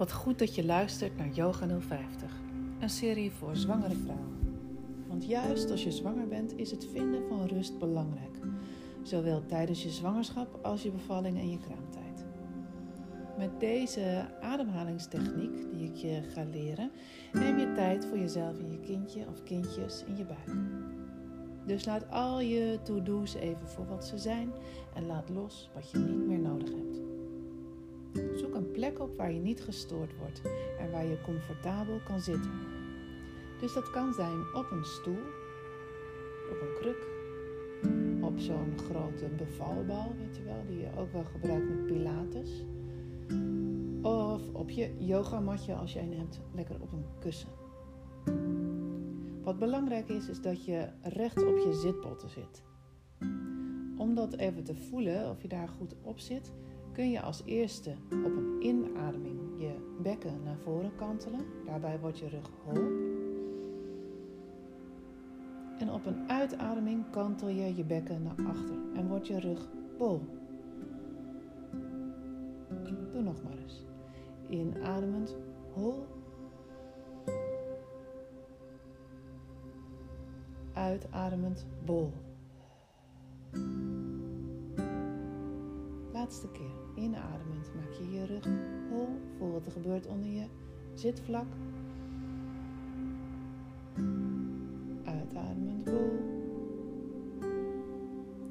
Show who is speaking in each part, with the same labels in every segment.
Speaker 1: Wat goed dat je luistert naar Yoga 050, een serie voor zwangere vrouwen. Want juist als je zwanger bent is het vinden van rust belangrijk, zowel tijdens je zwangerschap als je bevalling en je kraamtijd. Met deze ademhalingstechniek die ik je ga leren, neem je tijd voor jezelf en je kindje of kindjes in je buik. Dus laat al je to-do's even voor wat ze zijn en laat los wat je niet meer nodig hebt. Zoek een plek op waar je niet gestoord wordt en waar je comfortabel kan zitten. Dus dat kan zijn op een stoel, op een kruk, op zo'n grote bevalbal, weet je wel, die je ook wel gebruikt met pilates. Of op je yogamatje als je een hebt, lekker op een kussen. Wat belangrijk is, is dat je recht op je zitpotten zit. Om dat even te voelen of je daar goed op zit, kun je als eerste op een inademing je bekken naar voren kantelen. Daarbij wordt je rug hol. En op een uitademing kantel je je bekken naar achter en wordt je rug bol. Doe nog maar eens. Inademend hol. Uitademend bol. Laatste keer. Inademend maak je je rug hol. Voel wat er gebeurt onder je zitvlak. Uitademend bol.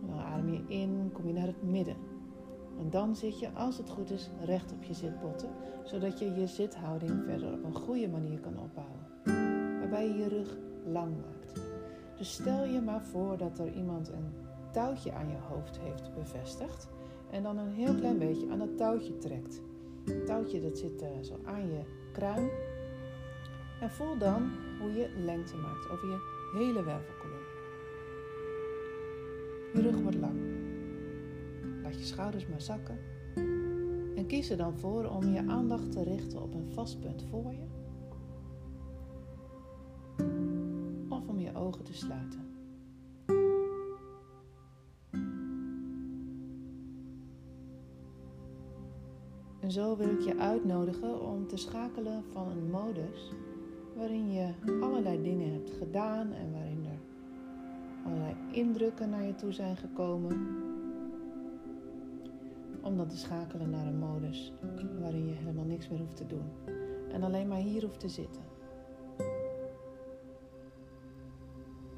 Speaker 1: Dan adem je in, kom je naar het midden. En dan zit je, als het goed is, recht op je zitbotten, zodat je je zithouding verder op een goede manier kan opbouwen. Waarbij je je rug lang maakt. Dus stel je maar voor dat er iemand een touwtje aan je hoofd heeft bevestigd en dan een heel klein beetje aan dat touwtje trekt. Het touwtje dat zit uh, zo aan je kruin. En voel dan hoe je lengte maakt over je hele wervelkolom. Je rug wordt lang. Laat je schouders maar zakken. En kies er dan voor om je aandacht te richten op een vast punt voor je. Of om je ogen te sluiten. En zo wil ik je uitnodigen om te schakelen van een modus waarin je allerlei dingen hebt gedaan en waarin er allerlei indrukken naar je toe zijn gekomen. Om dan te schakelen naar een modus waarin je helemaal niks meer hoeft te doen en alleen maar hier hoeft te zitten.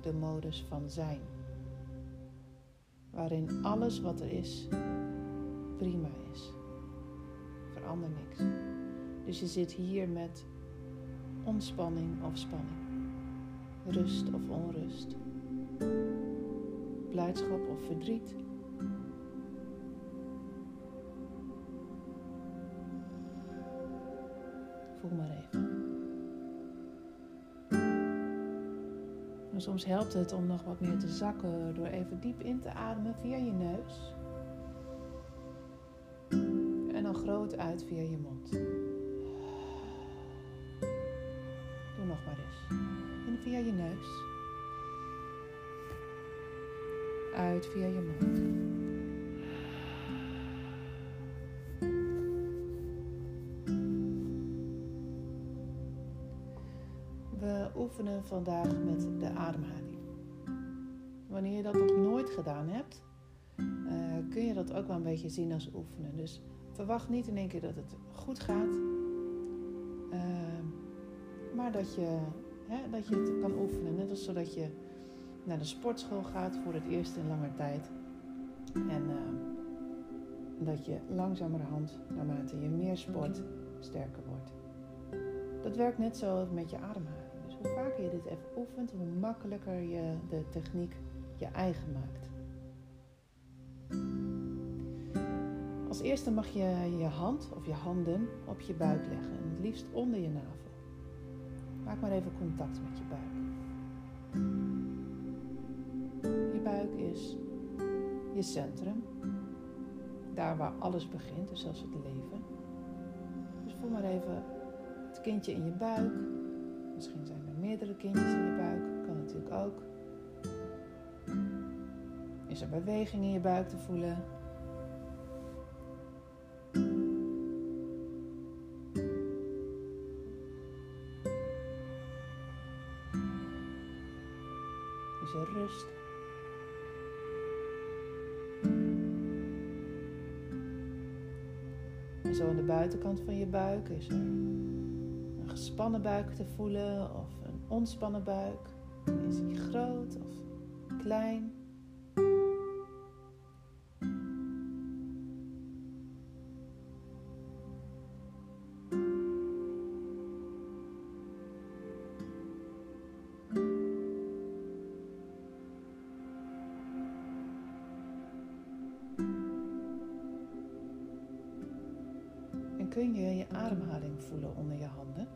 Speaker 1: De modus van zijn. Waarin alles wat er is prima is verander niks. Dus je zit hier met ontspanning of spanning, rust of onrust, blijdschap of verdriet. Voel maar even. En soms helpt het om nog wat meer te zakken door even diep in te ademen via je neus groot uit via je mond. Doe nog maar eens. In via je neus. Uit via je mond. We oefenen vandaag met de ademhaling. Wanneer je dat nog nooit gedaan hebt, uh, kun je dat ook wel een beetje zien als oefenen. Dus Verwacht niet in één keer dat het goed gaat, ehm, maar dat je, hè, dat je het kan oefenen. Net als zodat je naar de sportschool gaat voor het eerst in lange tijd. En ehm, dat je langzamerhand, naarmate je meer sport, sterker wordt. Dat werkt net zo met je ademhaling. Dus hoe vaker je dit even oefent, hoe makkelijker je de techniek je eigen maakt. Als eerste mag je je hand of je handen op je buik leggen en het liefst onder je navel. Maak maar even contact met je buik. Je buik is je centrum, daar waar alles begint, dus zelfs het leven. Dus voel maar even het kindje in je buik. Misschien zijn er meerdere kindjes in je buik, kan natuurlijk ook. Is er beweging in je buik te voelen? Zo aan de buitenkant van je buik is er een gespannen buik te voelen of een ontspannen buik. Is die groot of klein? Kun je je ademhaling voelen onder je handen.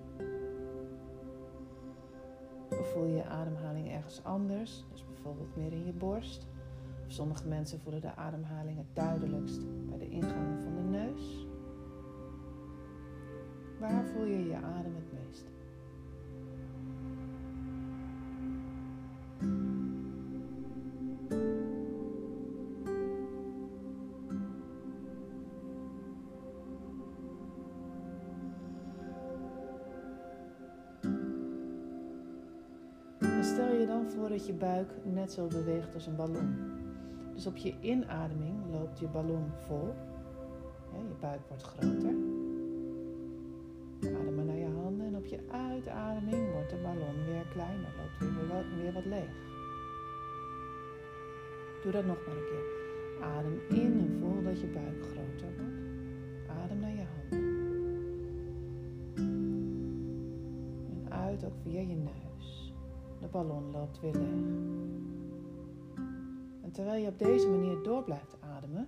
Speaker 1: Of voel je je ademhaling ergens anders, dus bijvoorbeeld meer in je borst. Sommige mensen voelen de ademhaling het duidelijkst bij de ingangen van de neus. Waar voel je je adem het stel je dan voor dat je buik net zo beweegt als een ballon. Dus op je inademing loopt je ballon vol. je buik wordt groter. Adem maar naar je handen en op je uitademing wordt de ballon weer kleiner, loopt weer wat, weer wat leeg. Doe dat nog maar een keer. Adem in en voel dat je buik groter wordt. Adem naar je handen. En uit ook via je neus. De ballon loopt weer leeg. En terwijl je op deze manier door blijft ademen,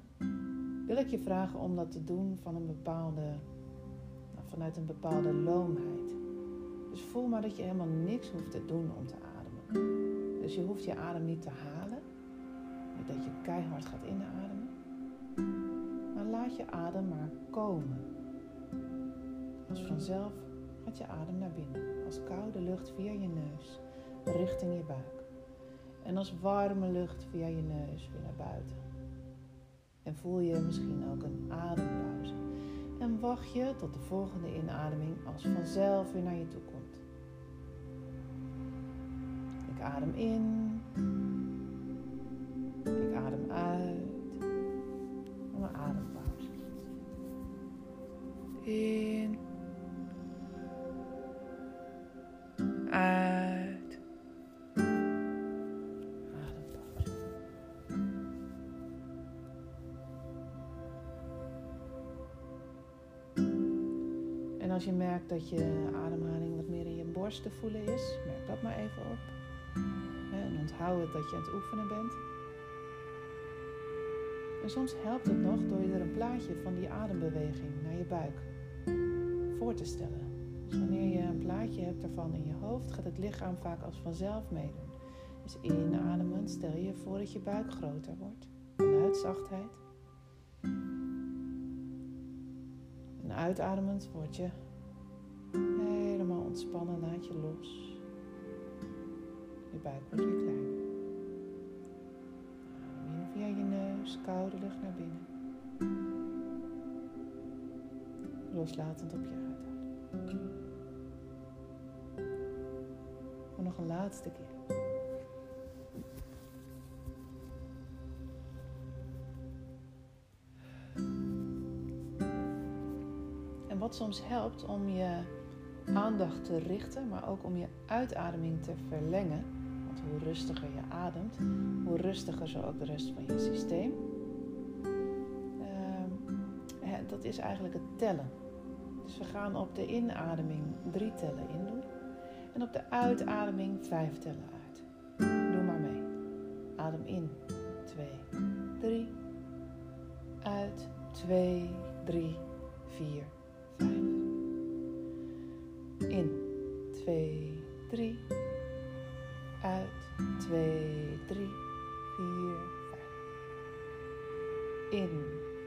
Speaker 1: wil ik je vragen om dat te doen van een bepaalde, nou, vanuit een bepaalde loomheid. Dus voel maar dat je helemaal niks hoeft te doen om te ademen. Dus je hoeft je adem niet te halen, niet dat je keihard gaat inademen. Maar laat je adem maar komen. Als vanzelf gaat je adem naar binnen, als koude lucht via je neus richting je buik. En als warme lucht via je neus weer naar buiten. En voel je misschien ook een adempauze. En wacht je tot de volgende inademing als vanzelf weer naar je toe komt. Ik adem in. Ik adem uit. En een adempauze. In. Als je merkt dat je ademhaling wat meer in je borst te voelen is, merk dat maar even op. En onthoud het dat je aan het oefenen bent. En soms helpt het nog door je er een plaatje van die adembeweging naar je buik voor te stellen. Dus wanneer je een plaatje hebt ervan in je hoofd, gaat het lichaam vaak als vanzelf meedoen. Dus inademend stel je voor dat je buik groter wordt, vanuit zachtheid. En uitademend word je ontspannen, laat je los. Je buik wordt weer kleiner. Adem in via je neus, koude lucht naar binnen. Loslatend op je uitadem. Voor nog een laatste keer. En wat soms helpt om je aandacht te richten, maar ook om je uitademing te verlengen. Want hoe rustiger je ademt, hoe rustiger zo ook de rest van je systeem. Uh, dat is eigenlijk het tellen. Dus we gaan op de inademing drie tellen in doen. En op de uitademing vijf tellen uit. Doe maar mee. Adem in. 2, 3. Uit. 2, 3, 4, 5. In 2, 3. Uit 2, 3, 4, 5. In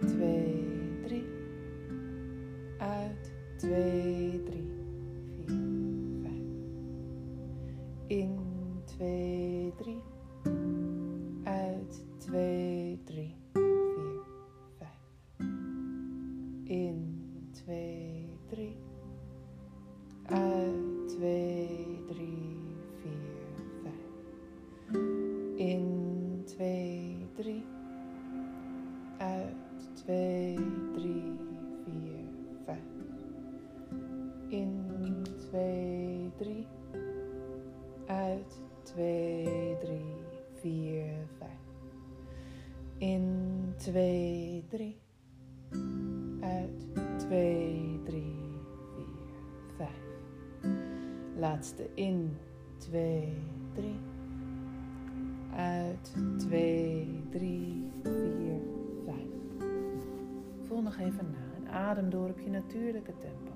Speaker 1: 2, 3. Uit 2, 3, 2, 3. Uit 2, 3, 4, 5. Laatste in 2, 3. Uit 2, 3, 4, 5. Voel nog even na en adem door op je natuurlijke tempo.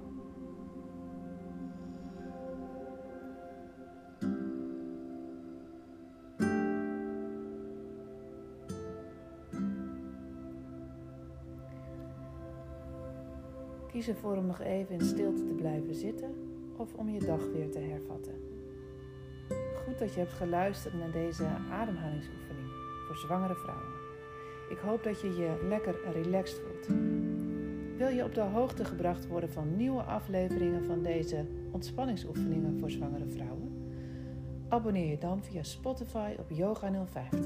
Speaker 1: Kies ervoor om nog even in stilte te blijven zitten of om je dag weer te hervatten. Goed dat je hebt geluisterd naar deze ademhalingsoefening voor zwangere vrouwen. Ik hoop dat je je lekker relaxed voelt. Wil je op de hoogte gebracht worden van nieuwe afleveringen van deze ontspanningsoefeningen voor zwangere vrouwen? Abonneer je dan via Spotify op Yoga 050.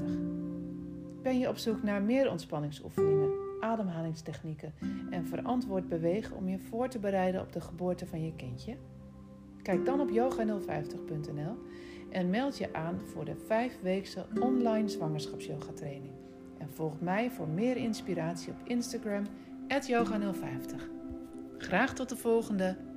Speaker 1: Ben je op zoek naar meer ontspanningsoefeningen? Ademhalingstechnieken en verantwoord bewegen om je voor te bereiden op de geboorte van je kindje? Kijk dan op yoga050.nl en meld je aan voor de 5-weekse online zwangerschapsyoga training. En volg mij voor meer inspiratie op Instagram yoga050. Graag tot de volgende!